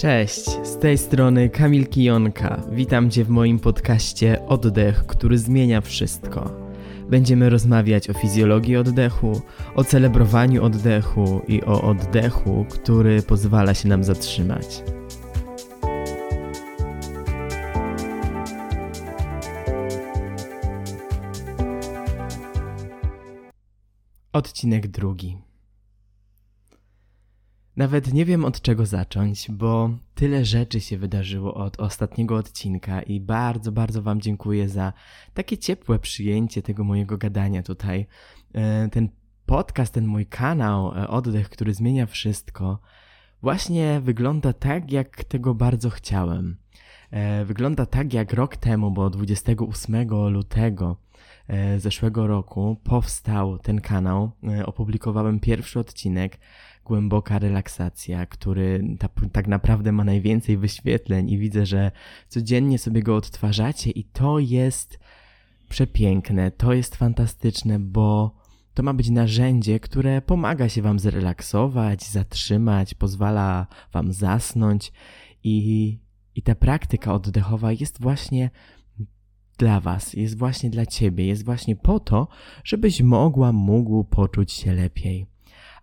Cześć, z tej strony Kamil Kijonka. Witam Cię w moim podcaście Oddech, który zmienia wszystko. Będziemy rozmawiać o fizjologii oddechu, o celebrowaniu oddechu i o oddechu, który pozwala się nam zatrzymać. Odcinek drugi. Nawet nie wiem od czego zacząć, bo tyle rzeczy się wydarzyło od ostatniego odcinka i bardzo, bardzo Wam dziękuję za takie ciepłe przyjęcie tego mojego gadania tutaj. E, ten podcast, ten mój kanał, e, Oddech, który zmienia wszystko, właśnie wygląda tak, jak tego bardzo chciałem. E, wygląda tak, jak rok temu, bo 28 lutego zeszłego roku powstał ten kanał. Opublikowałem pierwszy odcinek głęboka relaksacja, który ta, tak naprawdę ma najwięcej wyświetleń i widzę, że codziennie sobie go odtwarzacie i to jest przepiękne, to jest fantastyczne, bo to ma być narzędzie, które pomaga się Wam zrelaksować, zatrzymać, pozwala Wam zasnąć i, i ta praktyka oddechowa jest właśnie dla Was, jest właśnie dla Ciebie, jest właśnie po to, żebyś mogła, mógł poczuć się lepiej.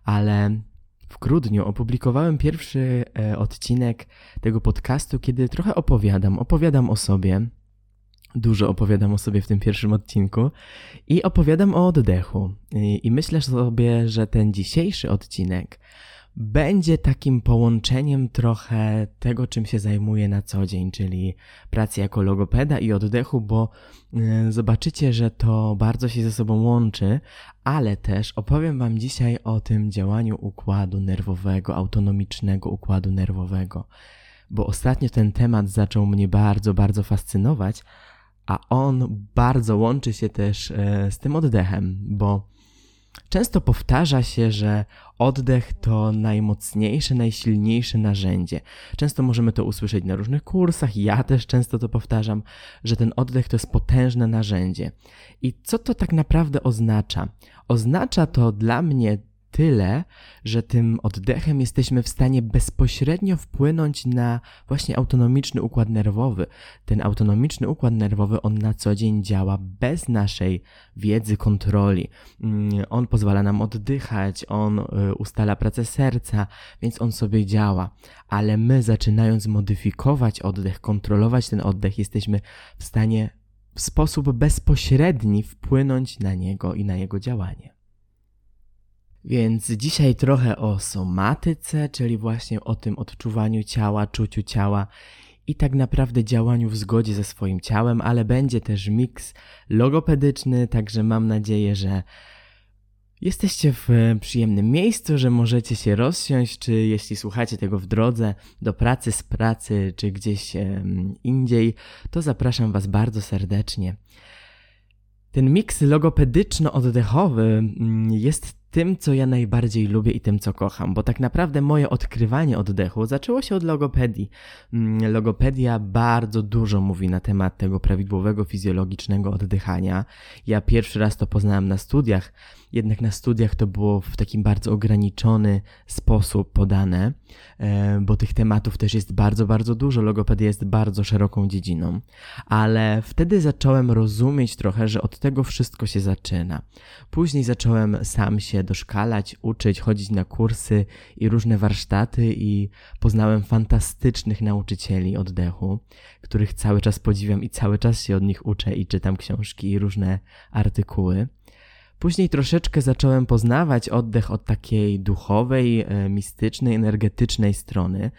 Ale w grudniu opublikowałem pierwszy e, odcinek tego podcastu, kiedy trochę opowiadam. Opowiadam o sobie. Dużo opowiadam o sobie w tym pierwszym odcinku i opowiadam o oddechu. I, i myślę sobie, że ten dzisiejszy odcinek będzie takim połączeniem trochę tego, czym się zajmuję na co dzień, czyli pracy jako logopeda i oddechu, bo y, zobaczycie, że to bardzo się ze sobą łączy, ale też opowiem Wam dzisiaj o tym działaniu układu nerwowego, autonomicznego układu nerwowego, bo ostatnio ten temat zaczął mnie bardzo, bardzo fascynować, a on bardzo łączy się też e, z tym oddechem, bo Często powtarza się, że oddech to najmocniejsze, najsilniejsze narzędzie. Często możemy to usłyszeć na różnych kursach, ja też często to powtarzam, że ten oddech to jest potężne narzędzie. I co to tak naprawdę oznacza? Oznacza to dla mnie tyle, że tym oddechem jesteśmy w stanie bezpośrednio wpłynąć na właśnie autonomiczny układ nerwowy. Ten autonomiczny układ nerwowy, on na co dzień działa bez naszej wiedzy, kontroli. Mm, on pozwala nam oddychać, on y, ustala pracę serca, więc on sobie działa. Ale my, zaczynając modyfikować oddech, kontrolować ten oddech, jesteśmy w stanie w sposób bezpośredni wpłynąć na niego i na jego działanie. Więc dzisiaj trochę o somatyce, czyli właśnie o tym odczuwaniu ciała, czuciu ciała i tak naprawdę działaniu w zgodzie ze swoim ciałem, ale będzie też miks logopedyczny, także mam nadzieję, że jesteście w przyjemnym miejscu, że możecie się rozsiąść, czy jeśli słuchacie tego w drodze do pracy, z pracy, czy gdzieś indziej, to zapraszam Was bardzo serdecznie. Ten miks logopedyczno-oddechowy mm, jest tym, co ja najbardziej lubię i tym, co kocham, bo tak naprawdę moje odkrywanie oddechu zaczęło się od logopedii. Mm, logopedia bardzo dużo mówi na temat tego prawidłowego fizjologicznego oddychania. Ja pierwszy raz to poznałem na studiach, jednak na studiach to było w takim bardzo ograniczony sposób podane, e, bo tych tematów też jest bardzo, bardzo dużo. Logopedia jest bardzo szeroką dziedziną, ale wtedy zacząłem rozumieć trochę, że od tego wszystko się zaczyna. Później zacząłem sam się doszkalać, uczyć, chodzić na kursy i różne warsztaty i poznałem fantastycznych nauczycieli oddechu, których cały czas podziwiam i cały czas się od nich uczę i czytam książki i różne artykuły. Później troszeczkę zacząłem poznawać oddech od takiej duchowej, e, mistycznej, energetycznej strony,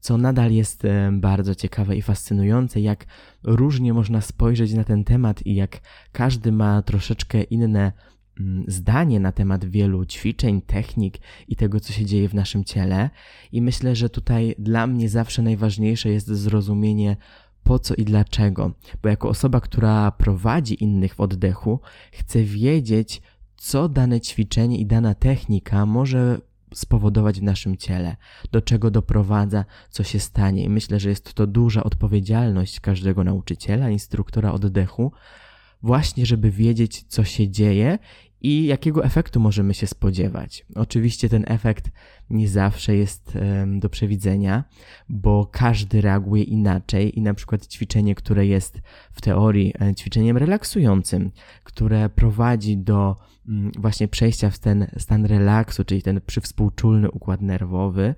co nadal jest e, bardzo ciekawe i fascynujące, jak różnie można spojrzeć na ten temat i jak każdy ma troszeczkę inne mm, zdanie na temat wielu ćwiczeń, technik i tego, co się dzieje w naszym ciele. I myślę, że tutaj dla mnie zawsze najważniejsze jest zrozumienie po co i dlaczego. Bo jako osoba, która prowadzi innych w oddechu, chcę wiedzieć, co dane ćwiczenie i dana technika może spowodować w naszym ciele, do czego doprowadza, co się stanie. I myślę, że jest to duża odpowiedzialność każdego nauczyciela, instruktora oddechu, właśnie żeby wiedzieć, co się dzieje i jakiego efektu możemy się spodziewać. Oczywiście ten efekt nie zawsze jest do przewidzenia, bo każdy reaguje inaczej i na przykład ćwiczenie, które jest w teorii e, ćwiczeniem relaksującym, które prowadzi do mm, właśnie przejścia w ten stan relaksu, czyli ten przywspółczulny układ nerwowy,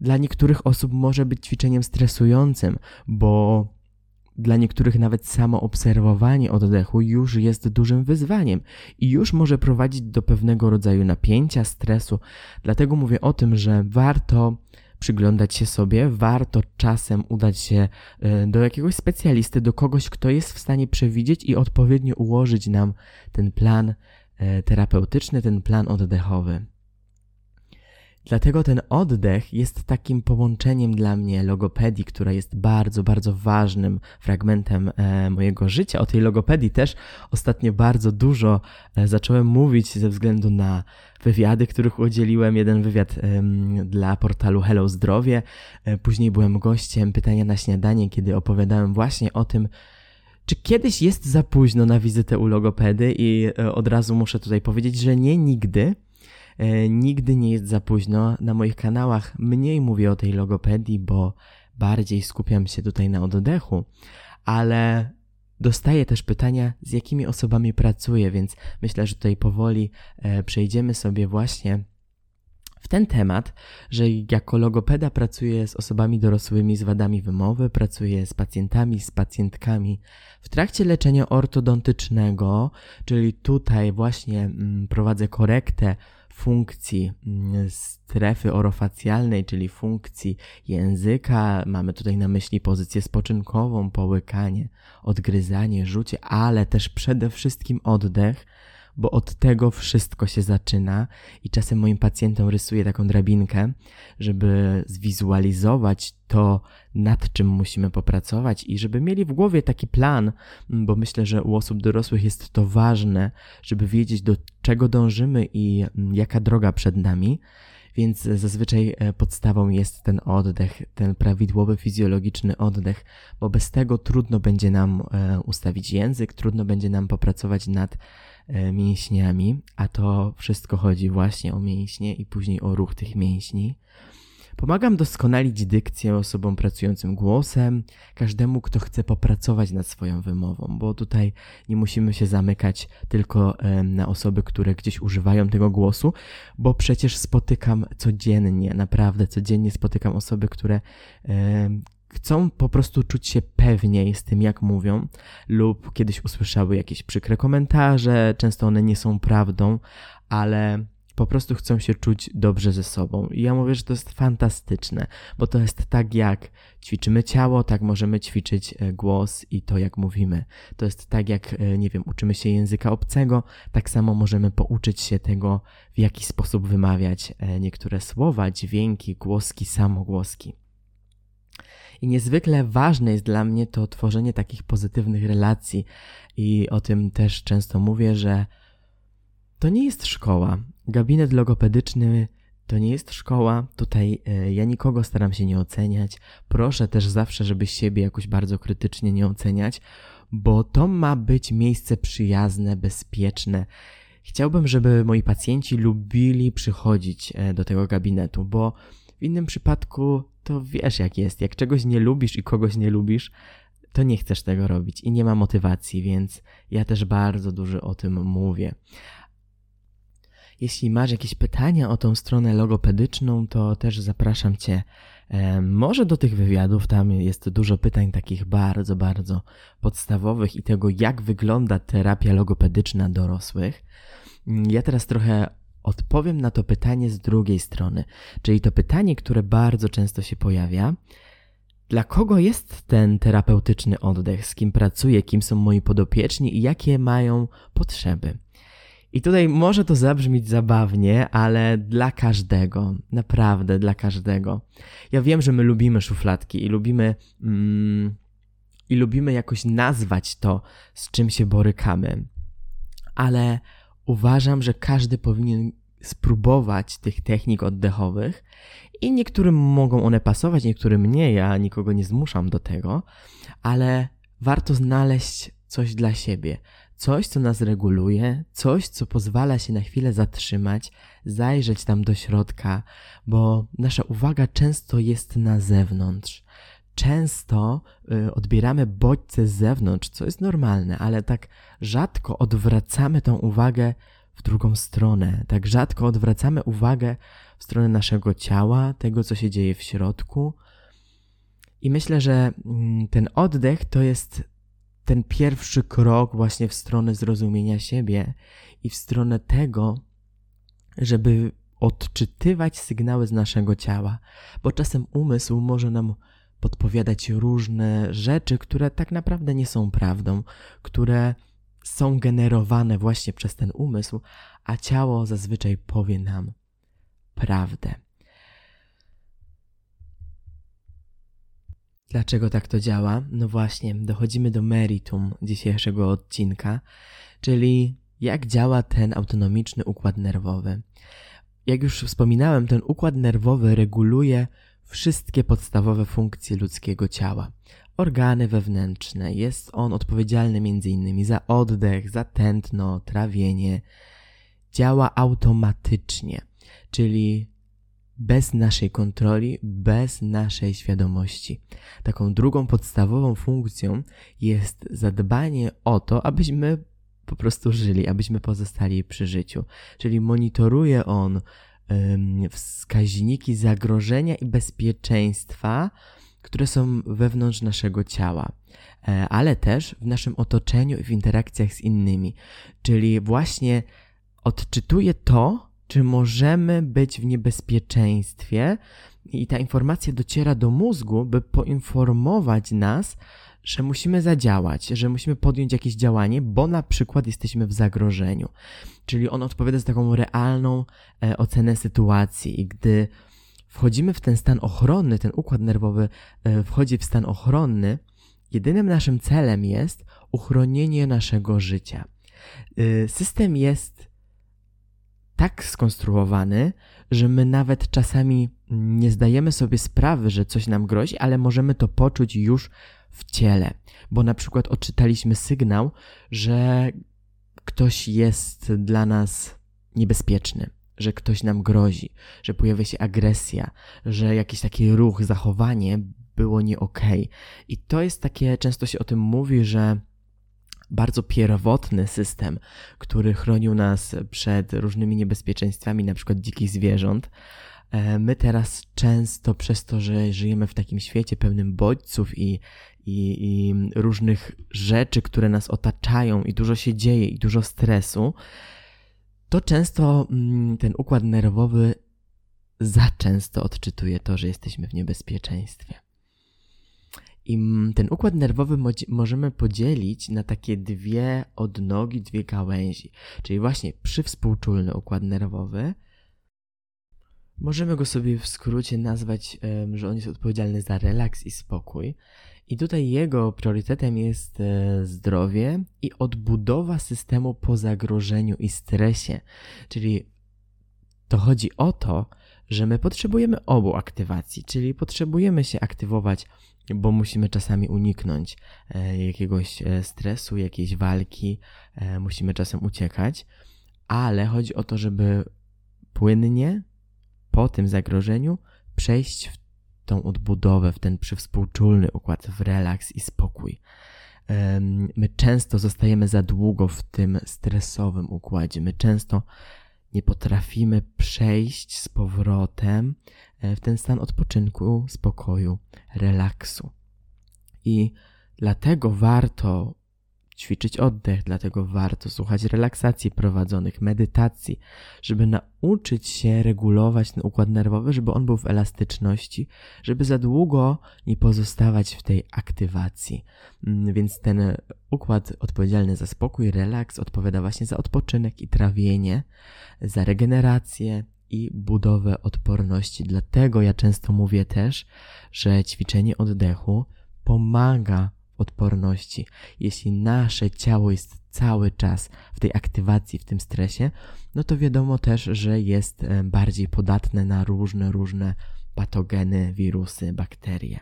dla niektórych osób może być ćwiczeniem stresującym, bo dla niektórych nawet samo obserwowanie oddechu już jest dużym wyzwaniem i już może prowadzić do pewnego rodzaju napięcia, stresu. Dlatego mówię o tym, że warto przyglądać się sobie, warto czasem udać się e, do jakiegoś specjalisty, do kogoś, kto jest w stanie przewidzieć i odpowiednio ułożyć nam ten plan e, terapeutyczny, ten plan oddechowy. Dlatego ten oddech jest takim połączeniem dla mnie logopedii, która jest bardzo, bardzo ważnym fragmentem e, mojego życia. O tej logopedii też ostatnio bardzo dużo e, zacząłem mówić ze względu na wywiady, których udzieliłem. Jeden wywiad dla portalu Hello Zdrowie. E, później byłem gościem pytania na śniadanie, kiedy opowiadałem właśnie o tym, czy kiedyś jest za późno na wizytę u logopedy i od razu muszę tutaj powiedzieć, że nie nigdy. E, nigdy nie jest za późno. Na moich kanałach mniej mówię o tej logopedii, bo bardziej skupiam się tutaj na oddechu, ale dostaję też pytania, z jakimi osobami pracuję, więc myślę, że tutaj powoli e, przejdziemy sobie właśnie w ten temat, że jako logopeda pracuję z osobami dorosłymi z wadami wymowy, pracuję z pacjentami, z pacjentkami w trakcie leczenia ortodontycznego, czyli tutaj właśnie mm, prowadzę korektę funkcji mm, strefy orofacjalnej, czyli funkcji języka. Mamy tutaj na myśli pozycję spoczynkową, połykanie, odgryzanie, rzucie, ale też przede wszystkim oddech, bo od tego wszystko się zaczyna i czasem moim pacjentom rysuję taką drabinkę, żeby zwizualizować to, nad czym musimy popracować i żeby mieli w głowie taki plan, bo myślę, że u osób dorosłych jest to ważne, żeby wiedzieć do czego dążymy i jaka droga przed nami. Więc zazwyczaj e, podstawą jest ten oddech, ten prawidłowy fizjologiczny oddech, bo bez tego trudno będzie nam e, ustawić język, trudno będzie nam popracować nad mięśniami, a to wszystko chodzi właśnie o mięśnie i później o ruch tych mięśni. Pomagam doskonalić dykcję osobom pracującym głosem, każdemu, kto chce popracować nad swoją wymową, bo tutaj nie musimy się zamykać tylko na osoby, które gdzieś używają tego głosu, bo przecież spotykam codziennie, naprawdę codziennie spotykam osoby, które chcą po prostu czuć się pewniej z tym, jak mówią, lub kiedyś usłyszały jakieś przykre komentarze, często one nie są prawdą, ale po prostu chcą się czuć dobrze ze sobą. I ja mówię, że to jest fantastyczne, bo to jest tak jak ćwiczymy ciało, tak możemy ćwiczyć e, głos i to jak mówimy. To jest tak jak, e, nie wiem, uczymy się języka obcego, tak samo możemy pouczyć się tego, w jaki sposób wymawiać e, niektóre słowa, dźwięki, głoski, samogłoski. I niezwykle ważne jest dla mnie to tworzenie takich pozytywnych relacji. I o tym też często mówię, że to nie jest szkoła. Gabinet logopedyczny to nie jest szkoła. Tutaj e, ja nikogo staram się nie oceniać. Proszę też zawsze, żeby siebie jakoś bardzo krytycznie nie oceniać, bo to ma być miejsce przyjazne, bezpieczne. Chciałbym, żeby moi pacjenci lubili przychodzić e, do tego gabinetu, bo w innym przypadku to wiesz jak jest. Jak czegoś nie lubisz i kogoś nie lubisz, to nie chcesz tego robić i nie ma motywacji, więc ja też bardzo dużo o tym mówię. Jeśli masz jakieś pytania o tą stronę logopedyczną, to też zapraszam Cię e, może do tych wywiadów. Tam jest dużo pytań takich bardzo, bardzo podstawowych i tego, jak wygląda terapia logopedyczna dorosłych. Ja teraz trochę odpowiem na to pytanie z drugiej strony, czyli to pytanie, które bardzo często się pojawia. Dla kogo jest ten terapeutyczny oddech? Z kim pracuję? Kim są moi podopieczni i jakie mają potrzeby? I tutaj może to zabrzmieć zabawnie, ale dla każdego, naprawdę dla każdego. Ja wiem, że my lubimy szufladki i lubimy. Mm, i lubimy jakoś nazwać to, z czym się borykamy. Ale uważam, że każdy powinien spróbować tych technik oddechowych i niektórym mogą one pasować, niektórym nie. Ja nikogo nie zmuszam do tego, ale warto znaleźć coś dla siebie, coś, co nas reguluje, coś, co pozwala się na chwilę zatrzymać, zajrzeć tam do środka, bo nasza uwaga często jest na zewnątrz. Często y, odbieramy bodźce z zewnątrz, co jest normalne, ale tak rzadko odwracamy tą uwagę w drugą stronę. Tak rzadko odwracamy uwagę w stronę naszego ciała, tego, co się dzieje w środku. I myślę, że mm, ten oddech to jest ten pierwszy krok właśnie w stronę zrozumienia siebie i w stronę tego, żeby odczytywać sygnały z naszego ciała, bo czasem umysł może nam podpowiadać różne rzeczy, które tak naprawdę nie są prawdą, które są generowane właśnie przez ten umysł, a ciało zazwyczaj powie nam prawdę. Dlaczego tak to działa? No właśnie, dochodzimy do meritum dzisiejszego odcinka, czyli jak działa ten autonomiczny układ nerwowy. Jak już wspominałem, ten układ nerwowy reguluje wszystkie podstawowe funkcje ludzkiego ciała. Organy wewnętrzne. Jest on odpowiedzialny m.in. za oddech, za tętno, trawienie. Działa automatycznie, czyli bez naszej kontroli, bez naszej świadomości. Taką drugą podstawową funkcją jest zadbanie o to, abyśmy po prostu żyli, abyśmy pozostali przy życiu. Czyli monitoruje on wskaźniki zagrożenia i bezpieczeństwa, które są wewnątrz naszego ciała, e, ale też w naszym otoczeniu i w interakcjach z innymi. Czyli właśnie odczytuje to, czy możemy być w niebezpieczeństwie, i ta informacja dociera do mózgu, by poinformować nas, że musimy zadziałać, że musimy podjąć jakieś działanie, bo na przykład jesteśmy w zagrożeniu. Czyli on odpowiada za taką realną e, ocenę sytuacji i gdy wchodzimy w ten stan ochronny, ten układ nerwowy e, wchodzi w stan ochronny, jedynym naszym celem jest uchronienie naszego życia. E, system jest tak skonstruowany, że my nawet czasami nie zdajemy sobie sprawy, że coś nam grozi, ale możemy to poczuć już w ciele, bo na przykład odczytaliśmy sygnał, że ktoś jest dla nas niebezpieczny, że ktoś nam grozi, że pojawia się agresja, że jakiś taki ruch, zachowanie było nie okej. Okay. I to jest takie, często się o tym mówi, że bardzo pierwotny system, który chronił nas przed różnymi niebezpieczeństwami, na przykład dzikich zwierząt. E, my teraz często przez to, że żyjemy w takim świecie pełnym bodźców i, i, i różnych rzeczy, które nas otaczają, i dużo się dzieje, i dużo stresu, to często mm, ten układ nerwowy za często odczytuje to, że jesteśmy w niebezpieczeństwie. I ten układ nerwowy możemy podzielić na takie dwie odnogi, dwie gałęzi. Czyli właśnie przywspółczulny układ nerwowy. Możemy go sobie w skrócie nazwać, że on jest odpowiedzialny za relaks i spokój. I tutaj jego priorytetem jest e, zdrowie i odbudowa systemu po zagrożeniu i stresie. Czyli to chodzi o to, że my potrzebujemy obu aktywacji, czyli potrzebujemy się aktywować bo musimy czasami uniknąć e, jakiegoś e, stresu, jakiejś walki, musimy czasem uciekać, ale chodzi o to, żeby płynnie po tym zagrożeniu przejść w tą odbudowę, w ten przywspółczulny układ, w relaks i spokój. My często zostajemy za długo w tym stresowym układzie. My często nie potrafimy przejść z powrotem e, w ten stan odpoczynku, spokoju, relaksu. I dlatego warto ćwiczyć oddech, dlatego warto słuchać relaksacji prowadzonych, medytacji, żeby nauczyć się regulować ten układ nerwowy, żeby on był w elastyczności, żeby za długo nie pozostawać w tej aktywacji. Mm, więc ten układ odpowiedzialny za spokój, relaks odpowiada właśnie za odpoczynek i trawienie, za regenerację, i budowę odporności. Dlatego ja często mówię też, że ćwiczenie oddechu pomaga odporności. Jeśli nasze ciało jest cały czas w tej aktywacji, w tym stresie, no to wiadomo też, że jest e, bardziej podatne na różne, różne patogeny, wirusy, bakterie.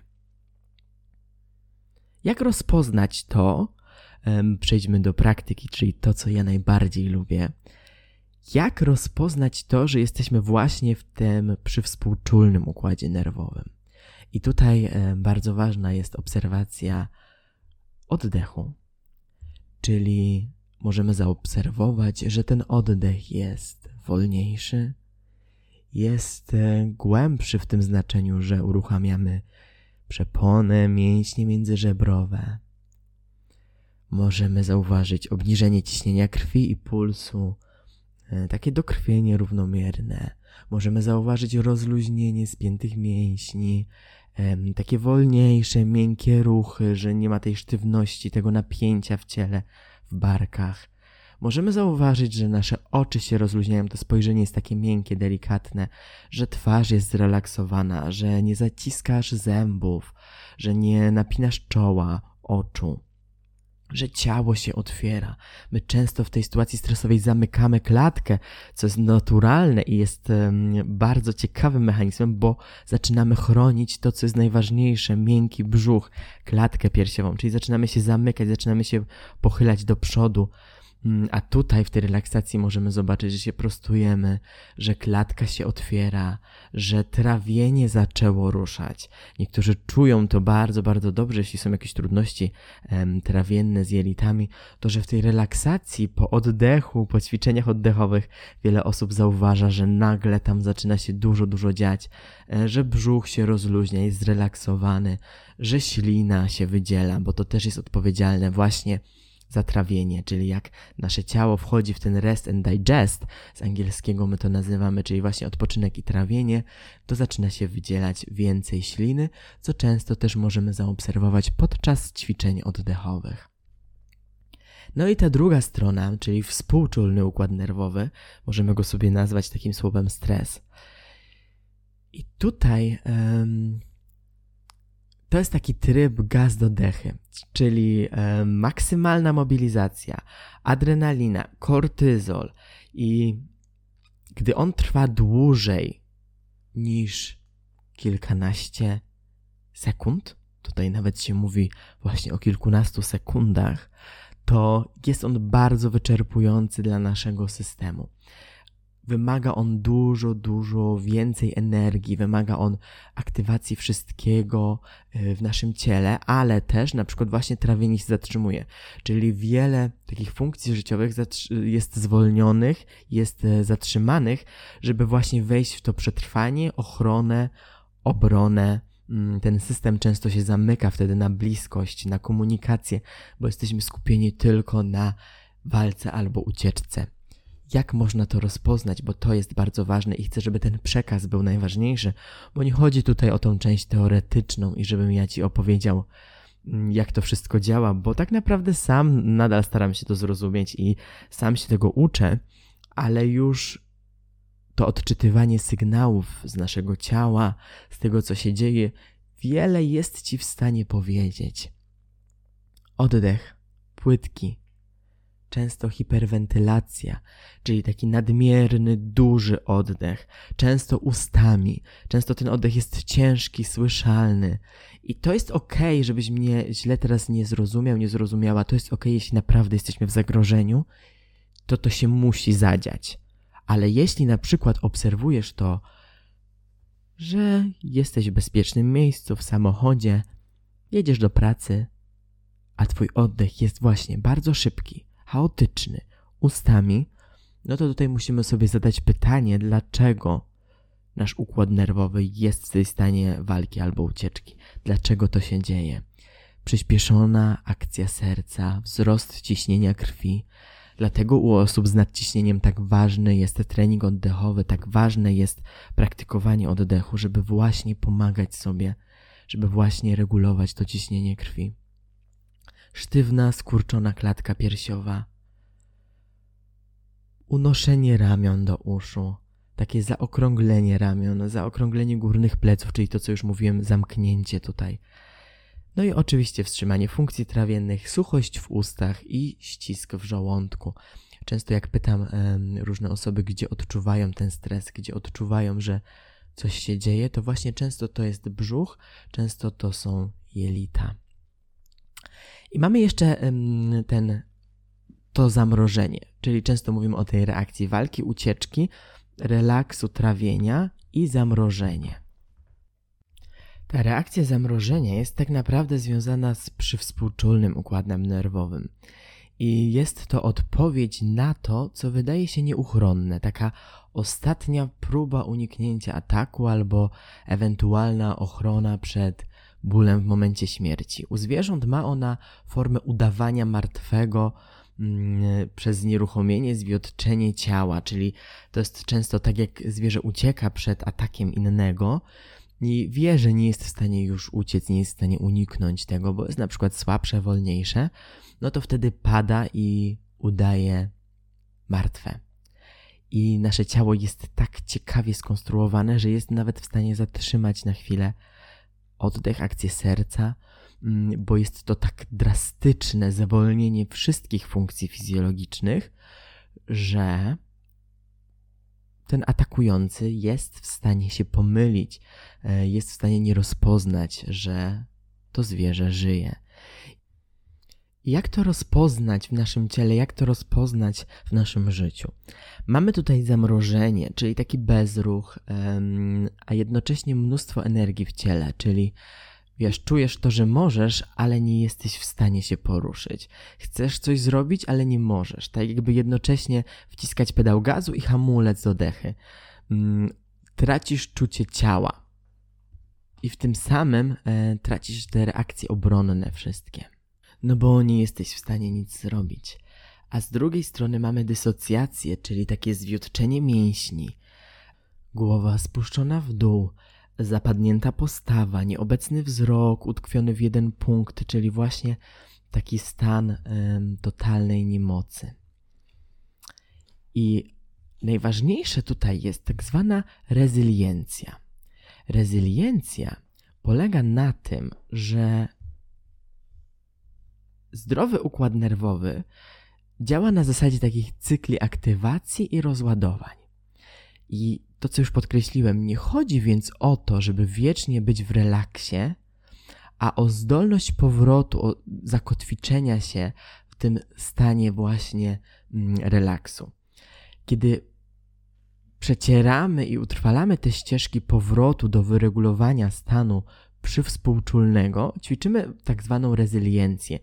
Jak rozpoznać to, przejdźmy do praktyki, czyli to, co ja najbardziej lubię. Jak rozpoznać to, że jesteśmy właśnie w tym przywspółczulnym układzie nerwowym? I tutaj bardzo ważna jest obserwacja oddechu, czyli możemy zaobserwować, że ten oddech jest wolniejszy, jest e, głębszy w tym znaczeniu, że uruchamiamy przepony, mięśnie międzyżebrowe. Możemy zauważyć obniżenie ciśnienia krwi i pulsu, e, takie dokrwienie równomierne. Możemy zauważyć rozluźnienie spiętych mięśni, takie wolniejsze, miękkie ruchy, że nie ma tej sztywności, tego napięcia w ciele, w barkach. Możemy zauważyć, że nasze oczy się rozluźniają, to spojrzenie jest takie miękkie, delikatne, że twarz jest zrelaksowana, że nie zaciskasz zębów, że nie napinasz czoła, oczu że ciało się otwiera. My często w tej sytuacji stresowej zamykamy klatkę, co jest naturalne i jest bardzo ciekawym mechanizmem, bo zaczynamy chronić to, co jest najważniejsze, miękki brzuch, klatkę piersiową, czyli zaczynamy się zamykać, zaczynamy się pochylać do przodu, a tutaj w tej relaksacji możemy zobaczyć, że się prostujemy, że klatka się otwiera, że trawienie zaczęło ruszać. Niektórzy czują to bardzo, bardzo dobrze, jeśli są jakieś trudności em, trawienne z jelitami, to że w tej relaksacji, po oddechu, po ćwiczeniach oddechowych, wiele osób zauważa, że nagle tam zaczyna się dużo, dużo dziać, e, że brzuch się rozluźnia, jest zrelaksowany, że ślina się wydziela, bo to też jest odpowiedzialne właśnie zatrawienie, czyli jak nasze ciało wchodzi w ten rest and digest, z angielskiego my to nazywamy, czyli właśnie odpoczynek i trawienie, to zaczyna się wydzielać więcej śliny, co często też możemy zaobserwować podczas ćwiczeń oddechowych. No i ta druga strona, czyli współczulny układ nerwowy, możemy go sobie nazwać takim słowem stres. I tutaj to jest taki tryb gaz do dechy, czyli e, maksymalna mobilizacja, adrenalina, kortyzol i gdy on trwa dłużej niż kilkanaście sekund, tutaj nawet się mówi właśnie o kilkunastu sekundach, to jest on bardzo wyczerpujący dla naszego systemu wymaga on dużo, dużo więcej energii, wymaga on aktywacji wszystkiego e, w naszym ciele, ale też na przykład właśnie trawienie się zatrzymuje. Czyli wiele takich funkcji życiowych jest zwolnionych, jest e, zatrzymanych, żeby właśnie wejść w to przetrwanie, ochronę, obronę. Mm, ten system często się zamyka wtedy na bliskość, na komunikację, bo jesteśmy skupieni tylko na walce albo ucieczce jak można to rozpoznać, bo to jest bardzo ważne i chcę, żeby ten przekaz był najważniejszy, bo nie chodzi tutaj o tą część teoretyczną i żebym ja ci opowiedział, mm, jak to wszystko działa, bo tak naprawdę sam nadal staram się to zrozumieć i sam się tego uczę, ale już to odczytywanie sygnałów z naszego ciała, z tego, co się dzieje, wiele jest ci w stanie powiedzieć. Oddech, płytki, często hiperwentylacja, czyli taki nadmierny, duży oddech, często ustami, często ten oddech jest ciężki, słyszalny. I to jest ok, żebyś mnie źle teraz nie zrozumiał, nie zrozumiała. To jest ok, jeśli naprawdę jesteśmy w zagrożeniu, to to się musi zadziać. Ale jeśli na przykład obserwujesz to, że jesteś w bezpiecznym miejscu, w samochodzie, jedziesz do pracy, a twój oddech jest właśnie bardzo szybki, chaotyczny ustami, no to tutaj musimy sobie zadać pytanie, dlaczego nasz układ nerwowy jest w tej stanie walki albo ucieczki. Dlaczego to się dzieje? Przyspieszona akcja serca, wzrost ciśnienia krwi. Dlatego u osób z nadciśnieniem tak ważny jest trening oddechowy, tak ważne jest praktykowanie oddechu, żeby właśnie pomagać sobie, żeby właśnie regulować to ciśnienie krwi sztywna, skurczona klatka piersiowa, unoszenie ramion do uszu, takie zaokrąglenie ramion, zaokrąglenie górnych pleców, czyli to, co już mówiłem, zamknięcie tutaj. No i oczywiście wstrzymanie funkcji trawiennych, suchość w ustach i ścisk w żołądku. Często jak pytam różne osoby, gdzie odczuwają ten stres, gdzie odczuwają, że coś się dzieje, to właśnie często to jest brzuch, często to są jelita. I mamy jeszcze ten, to zamrożenie, czyli często mówimy o tej reakcji walki, ucieczki, relaksu, trawienia i zamrożenie. Ta reakcja zamrożenia jest tak naprawdę związana z przywspółczulnym układem nerwowym. I jest to odpowiedź na to, co wydaje się nieuchronne, taka ostatnia próba uniknięcia ataku albo ewentualna ochrona przed bólem w momencie śmierci. U zwierząt ma ona formę udawania martwego mm, przez znieruchomienie, zwiotczenie ciała, czyli to jest często tak, jak zwierzę ucieka przed atakiem innego, i wie, że nie jest w stanie już uciec, nie jest w stanie uniknąć tego, bo jest na przykład słabsze, wolniejsze, no to wtedy pada i udaje martwe. I nasze ciało jest tak ciekawie skonstruowane, że jest nawet w stanie zatrzymać na chwilę oddech, akcję serca, mm, bo jest to tak drastyczne zwolnienie wszystkich funkcji fizjologicznych, że ten atakujący jest w stanie się pomylić, e, jest w stanie nie rozpoznać, że to zwierzę żyje. Jak to rozpoznać w naszym ciele, jak to rozpoznać w naszym życiu? Mamy tutaj zamrożenie, czyli taki bezruch, a jednocześnie mnóstwo energii w ciele, czyli Wiesz, czujesz to, że możesz, ale nie jesteś w stanie się poruszyć. Chcesz coś zrobić, ale nie możesz. Tak jakby jednocześnie wciskać pedał gazu i hamulec do dechy. Mm, tracisz czucie ciała. I w tym samym e, tracisz te reakcje obronne wszystkie. No bo nie jesteś w stanie nic zrobić. A z drugiej strony mamy dysocjację, czyli takie zwiotczenie mięśni. Głowa spuszczona w dół, zapadnięta postawa, nieobecny wzrok, utkwiony w jeden punkt, czyli właśnie taki stan totalnej niemocy. I najważniejsze tutaj jest tak zwana rezyliencja. Rezyliencja polega na tym, że zdrowy układ nerwowy działa na zasadzie takich cykli aktywacji i rozładowań. I to, co już podkreśliłem, nie chodzi więc o to, żeby wiecznie być w relaksie, a o zdolność powrotu, o zakotwiczenia się w tym stanie właśnie mm, relaksu. Kiedy przecieramy i utrwalamy te ścieżki powrotu do wyregulowania stanu przywspółczulnego, ćwiczymy tak zwaną rezyliencję.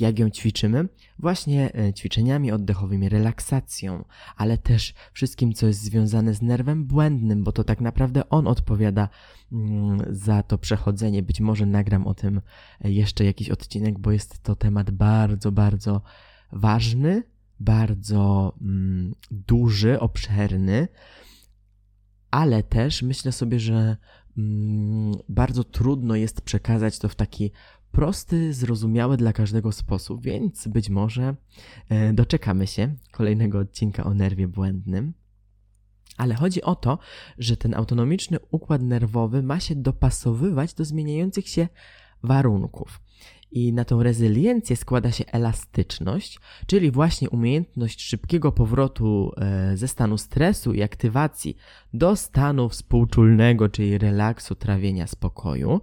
Jak ją ćwiczymy? Właśnie e, ćwiczeniami oddechowymi, relaksacją, ale też wszystkim, co jest związane z nerwem błędnym, bo to tak naprawdę on odpowiada mm, za to przechodzenie. Być może nagram o tym e, jeszcze jakiś odcinek, bo jest to temat bardzo, bardzo ważny, bardzo mm, duży, obszerny, ale też myślę sobie, że mm, bardzo trudno jest przekazać to w taki prosty, zrozumiały dla każdego sposób, więc być może e, doczekamy się kolejnego odcinka o nerwie błędnym. Ale chodzi o to, że ten autonomiczny układ nerwowy ma się dopasowywać do zmieniających się warunków. I na tą rezyliencję składa się elastyczność, czyli właśnie umiejętność szybkiego powrotu e, ze stanu stresu i aktywacji do stanu współczulnego, czyli relaksu, trawienia, spokoju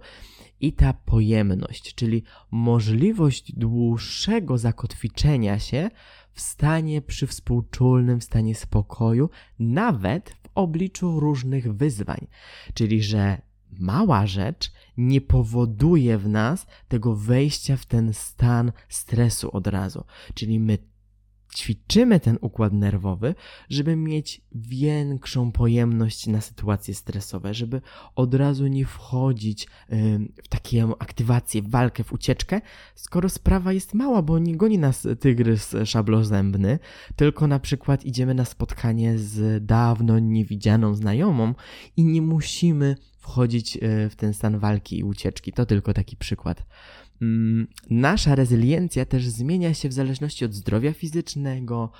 i ta pojemność, czyli możliwość dłuższego zakotwiczenia się w stanie przywspółczulnym, w stanie spokoju, nawet w obliczu różnych wyzwań. Czyli, że mała rzecz nie powoduje w nas tego wejścia w ten stan stresu od razu. Czyli my ćwiczymy ten układ nerwowy, żeby mieć większą pojemność na sytuacje stresowe, żeby od razu nie wchodzić w taką aktywację, w walkę, w ucieczkę, skoro sprawa jest mała, bo nie goni nas tygrys szablozębny, tylko na przykład idziemy na spotkanie z dawno niewidzianą znajomą i nie musimy wchodzić e, w ten stan walki i ucieczki. To tylko taki przykład. Mm, nasza rezyliencja też zmienia się w zależności od zdrowia fizycznego,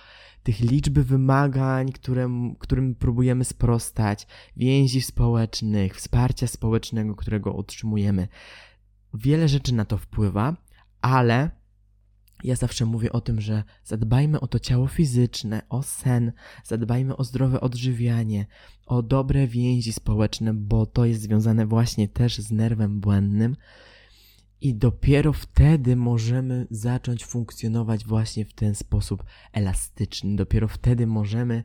tych liczby wymagań, którym, którym próbujemy sprostać, więzi społecznych, wsparcia społecznego, którego otrzymujemy. Wiele rzeczy na to wpływa, ale ja zawsze mówię o tym, że zadbajmy o to ciało fizyczne, o sen, zadbajmy o zdrowe odżywianie, o dobre więzi społeczne, bo to jest związane właśnie też z nerwem błędnym I dopiero wtedy możemy zacząć funkcjonować właśnie w ten sposób elastyczny. Dopiero wtedy możemy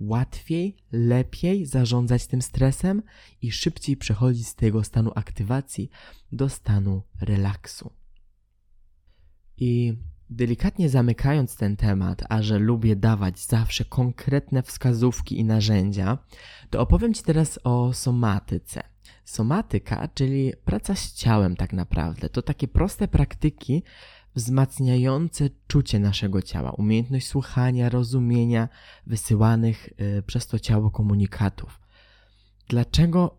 łatwiej, lepiej zarządzać tym stresem i szybciej przechodzić z tego stanu aktywacji do stanu relaksu. I delikatnie zamykając ten temat, a że lubię dawać zawsze konkretne wskazówki i narzędzia, to opowiem Ci teraz o somatyce. Somatyka, czyli praca z ciałem, tak naprawdę, to takie proste praktyki wzmacniające czucie naszego ciała, umiejętność słuchania, rozumienia wysyłanych y, przez to ciało komunikatów. Dlaczego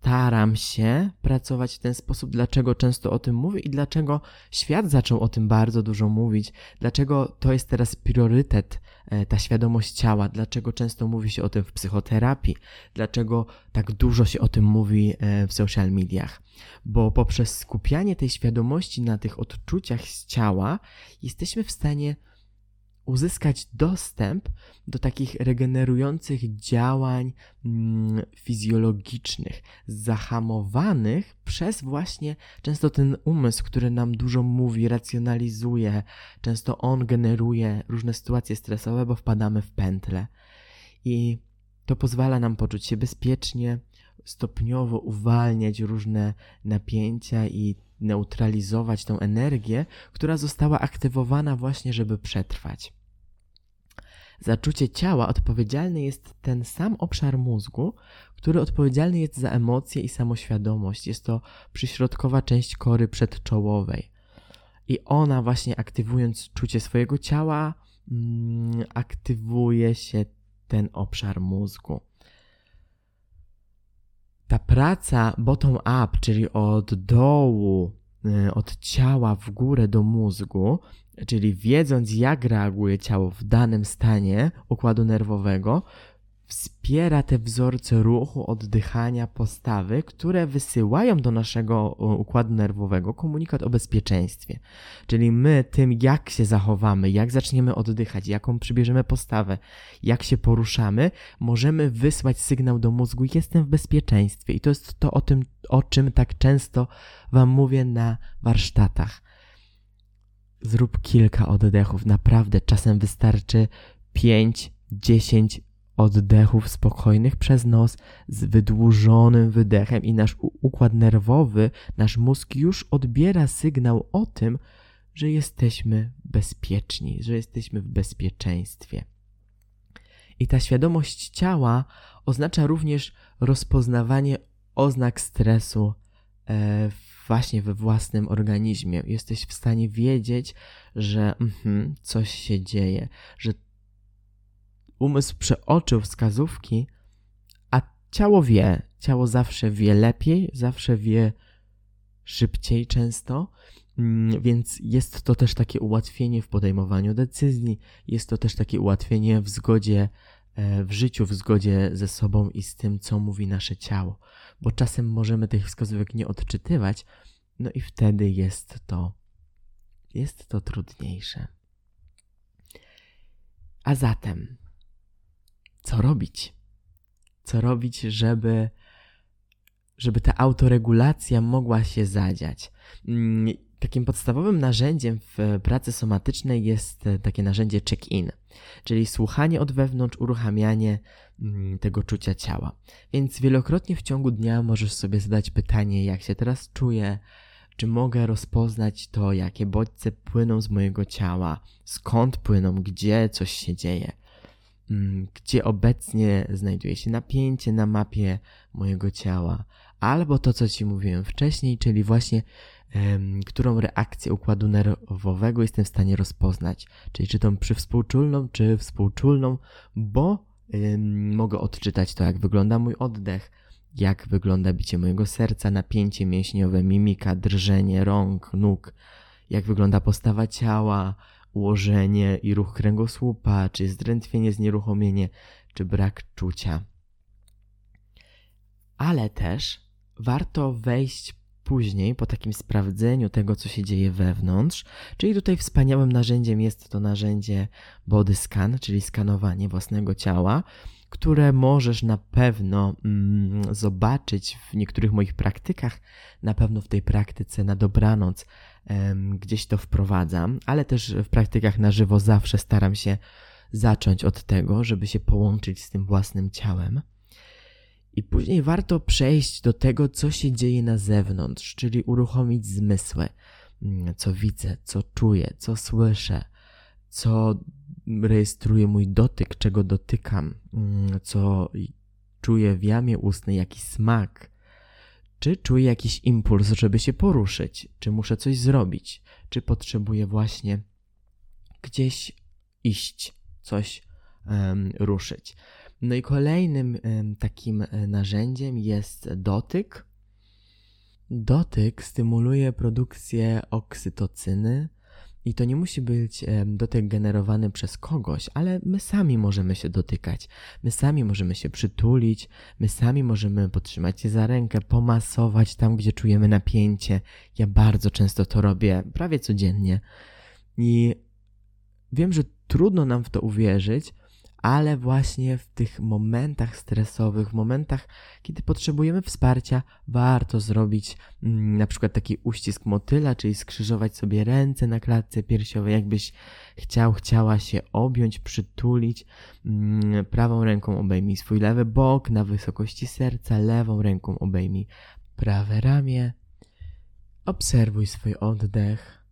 staram się pracować w ten sposób, dlaczego często o tym mówię i dlaczego świat zaczął o tym bardzo dużo mówić, dlaczego to jest teraz priorytet, e, ta świadomość ciała, dlaczego często mówi się o tym w psychoterapii, dlaczego tak dużo się o tym mówi e, w social mediach. Bo poprzez skupianie tej świadomości na tych odczuciach z ciała jesteśmy w stanie uzyskać dostęp do takich regenerujących działań mm, fizjologicznych, zahamowanych przez właśnie często ten umysł, który nam dużo mówi, racjonalizuje, często on generuje różne sytuacje stresowe, bo wpadamy w pętle. I to pozwala nam poczuć się bezpiecznie, stopniowo uwalniać różne napięcia i neutralizować tą energię, która została aktywowana właśnie, żeby przetrwać. Za czucie ciała odpowiedzialny jest ten sam obszar mózgu, który odpowiedzialny jest za emocje i samoświadomość. Jest to przyśrodkowa część kory przedczołowej. I ona właśnie aktywując czucie swojego ciała, mm, aktywuje się ten obszar mózgu. Ta praca bottom-up, czyli od dołu, y, od ciała w górę do mózgu, czyli wiedząc jak reaguje ciało w danym stanie układu nerwowego, wspiera te wzorce ruchu, oddychania, postawy, które wysyłają do naszego układu nerwowego komunikat o bezpieczeństwie. Czyli my tym, jak się zachowamy, jak zaczniemy oddychać, jaką przybierzemy postawę, jak się poruszamy, możemy wysłać sygnał do mózgu: Jestem w bezpieczeństwie. I to jest to o tym, o czym tak często Wam mówię na warsztatach zrób kilka oddechów. Naprawdę czasem wystarczy 5, 10 oddechów spokojnych przez nos z wydłużonym wydechem i nasz układ nerwowy, nasz mózg już odbiera sygnał o tym, że jesteśmy bezpieczni, że jesteśmy w bezpieczeństwie. I ta świadomość ciała oznacza również rozpoznawanie oznak stresu e, właśnie we własnym organizmie. Jesteś w stanie wiedzieć, że mm, coś się dzieje, że umysł przeoczył wskazówki, a ciało wie. Ciało zawsze wie lepiej, zawsze wie szybciej często, mm, więc jest to też takie ułatwienie w podejmowaniu decyzji, jest to też takie ułatwienie w zgodzie e, w życiu, w zgodzie ze sobą i z tym, co mówi nasze ciało, bo czasem możemy tych wskazówek nie odczytywać, no i wtedy jest to jest to trudniejsze. A zatem co robić? Co robić, żeby, żeby ta autoregulacja mogła się zadziać? Mm, takim podstawowym narzędziem w pracy somatycznej jest takie narzędzie check-in, czyli słuchanie od wewnątrz, uruchamianie tego czucia ciała. Więc wielokrotnie w ciągu dnia możesz sobie zadać pytanie, jak się teraz czuję, czy mogę rozpoznać to, jakie bodźce płyną z mojego ciała, skąd płyną, gdzie coś się dzieje. Mm, gdzie obecnie znajduje się napięcie na mapie mojego ciała, albo to, co Ci mówiłem wcześniej, czyli właśnie którą reakcję układu nerwowego jestem w stanie rozpoznać, czyli czy tą przywspółczulną, czy współczulną, bo mogę odczytać to, jak wygląda mój oddech, jak wygląda bicie mojego serca, napięcie mięśniowe, mimika, drżenie rąk, nóg, jak wygląda postawa ciała, ułożenie i ruch kręgosłupa, czy zdrętwienie, znieruchomienie, czy brak czucia. Ale też warto wejść później, po takim sprawdzeniu tego, co się dzieje wewnątrz, czyli tutaj wspaniałym narzędziem jest to narzędzie body scan, czyli skanowanie własnego ciała, które możesz na pewno mm, zobaczyć w niektórych moich praktykach, na pewno w tej praktyce na dobranoc em, gdzieś to wprowadzam, ale też w praktykach na żywo zawsze staram się zacząć od tego, żeby się połączyć z tym własnym ciałem. I później warto przejść do tego, co się dzieje na zewnątrz, czyli uruchomić zmysły, mm, co widzę, co czuję, co słyszę, co rejestruje mój dotyk, czego dotykam, mm, co czuję w jamie ustnej, jaki smak, czy czuję jakiś impuls, żeby się poruszyć, czy muszę coś zrobić, czy potrzebuję właśnie gdzieś iść, coś um, ruszyć. No i kolejnym takim e, narzędziem jest dotyk. Dotyk stymuluje produkcję oksytocyny, i to nie musi być dotyk generowany przez kogoś, ale my sami możemy się dotykać, my sami możemy się przytulić, my sami możemy podtrzymać się za rękę, pomasować tam, gdzie czujemy napięcie. Ja bardzo często to robię, prawie codziennie. I wiem, że trudno nam w to uwierzyć, ale właśnie w tych momentach stresowych, w momentach, kiedy potrzebujemy wsparcia, warto zrobić mm, na przykład taki uścisk motyla, czyli skrzyżować sobie ręce na klatce piersiowej, jakbyś chciał, chciała się objąć, przytulić. Mm, prawą ręką obejmij swój lewy bok na wysokości serca, lewą ręką obejmij prawe ramię. Obserwuj swój oddech.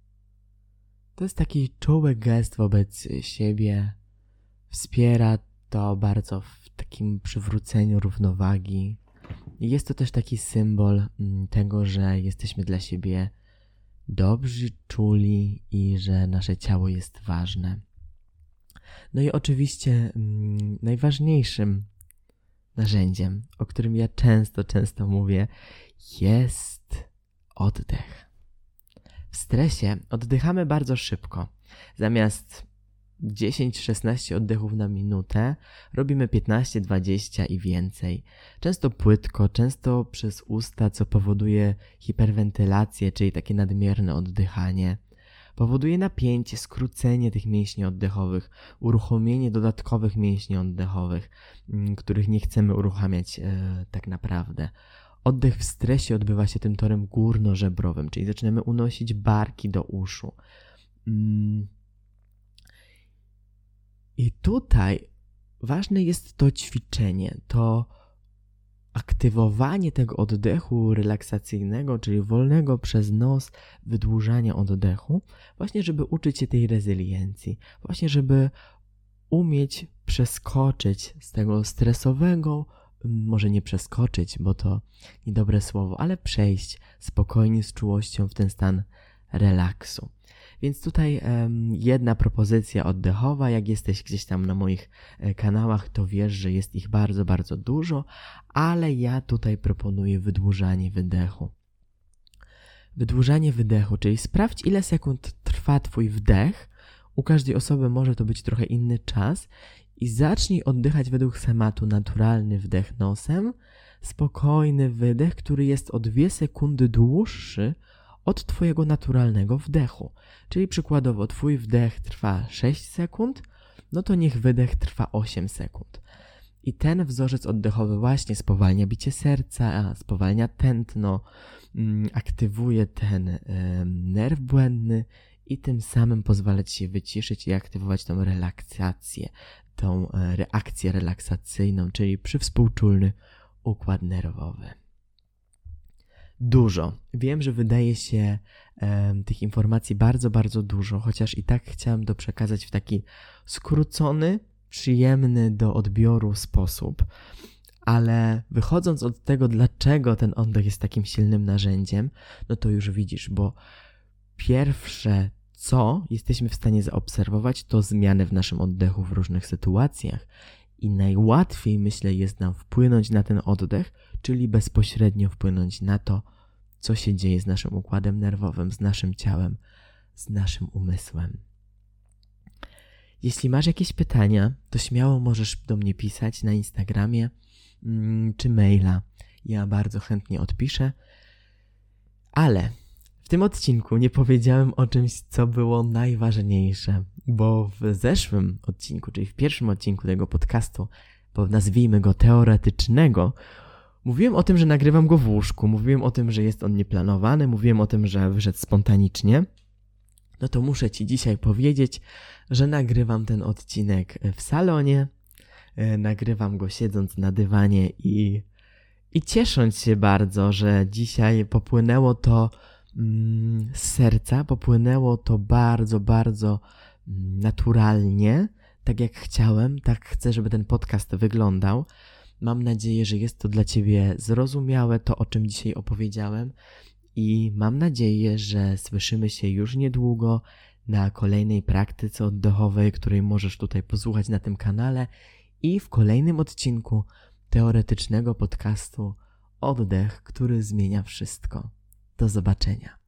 To jest taki czuły gest wobec siebie wspiera to bardzo w takim przywróceniu równowagi. Jest to też taki symbol mm, tego, że jesteśmy dla siebie dobrzy, czuli i że nasze ciało jest ważne. No i oczywiście mm, najważniejszym narzędziem, o którym ja często, często mówię, jest oddech. W stresie oddychamy bardzo szybko. Zamiast 10-16 oddechów na minutę, robimy 15-20 i więcej. Często płytko, często przez usta, co powoduje hiperwentylację, czyli takie nadmierne oddychanie. Powoduje napięcie, skrócenie tych mięśni oddechowych, uruchomienie dodatkowych mięśni oddechowych, mm, których nie chcemy uruchamiać e, tak naprawdę. Oddech w stresie odbywa się tym torem górno-żebrowym, czyli zaczynamy unosić barki do uszu. Mm i tutaj ważne jest to ćwiczenie, to aktywowanie tego oddechu relaksacyjnego, czyli wolnego przez nos wydłużania oddechu, właśnie żeby uczyć się tej rezyliencji, właśnie żeby umieć przeskoczyć z tego stresowego, może nie przeskoczyć, bo to niedobre słowo, ale przejść spokojnie z czułością w ten stan relaksu. Więc tutaj um, jedna propozycja oddechowa. Jak jesteś gdzieś tam na moich e, kanałach, to wiesz, że jest ich bardzo, bardzo dużo, ale ja tutaj proponuję wydłużanie wydechu. Wydłużanie wydechu, czyli sprawdź, ile sekund trwa Twój wdech. U każdej osoby może to być trochę inny czas i zacznij oddychać według schematu naturalny wdech nosem, spokojny wydech, który jest o 2 sekundy dłuższy od Twojego naturalnego wdechu. Czyli przykładowo Twój wdech trwa 6 sekund, no to niech wydech trwa 8 sekund. I ten wzorzec oddechowy właśnie spowalnia bicie serca, spowalnia tętno, mm, aktywuje ten nerw błędny i tym samym pozwala Ci się wyciszyć i aktywować tą relaksację, tą e, reakcję relaksacyjną, czyli przywspółczulny układ nerwowy dużo. Wiem, że wydaje się um, tych informacji bardzo, bardzo dużo, chociaż i tak chciałem to przekazać w taki skrócony, przyjemny do odbioru sposób. Ale wychodząc od tego, dlaczego ten oddech jest takim silnym narzędziem, no to już widzisz, bo pierwsze, co jesteśmy w stanie zaobserwować, to zmiany w naszym oddechu w różnych sytuacjach. I najłatwiej, myślę, jest nam wpłynąć na ten oddech, czyli bezpośrednio wpłynąć na to, co się dzieje z naszym układem nerwowym, z naszym ciałem, z naszym umysłem. Jeśli masz jakieś pytania, to śmiało możesz do mnie pisać na Instagramie mm, czy maila. Ja bardzo chętnie odpiszę. Ale w tym odcinku nie powiedziałem o czymś, co było najważniejsze, bo w zeszłym odcinku, czyli w pierwszym odcinku tego podcastu, bo nazwijmy go teoretycznego, mówiłem o tym, że nagrywam go w łóżku, mówiłem o tym, że jest on nieplanowany, mówiłem o tym, że wyszedł spontanicznie. No to muszę Ci dzisiaj powiedzieć, że nagrywam ten odcinek w salonie, e, nagrywam go siedząc na dywanie i, i ciesząc się bardzo, że dzisiaj popłynęło to mm, z serca, popłynęło to bardzo, bardzo mm, naturalnie, tak jak chciałem, tak chcę, żeby ten podcast wyglądał. Mam nadzieję, że jest to dla Ciebie zrozumiałe, to o czym dzisiaj opowiedziałem, i mam nadzieję, że słyszymy się już niedługo na kolejnej praktyce oddechowej, której możesz tutaj posłuchać na tym kanale i w kolejnym odcinku teoretycznego podcastu Oddech, który zmienia wszystko. Do zobaczenia.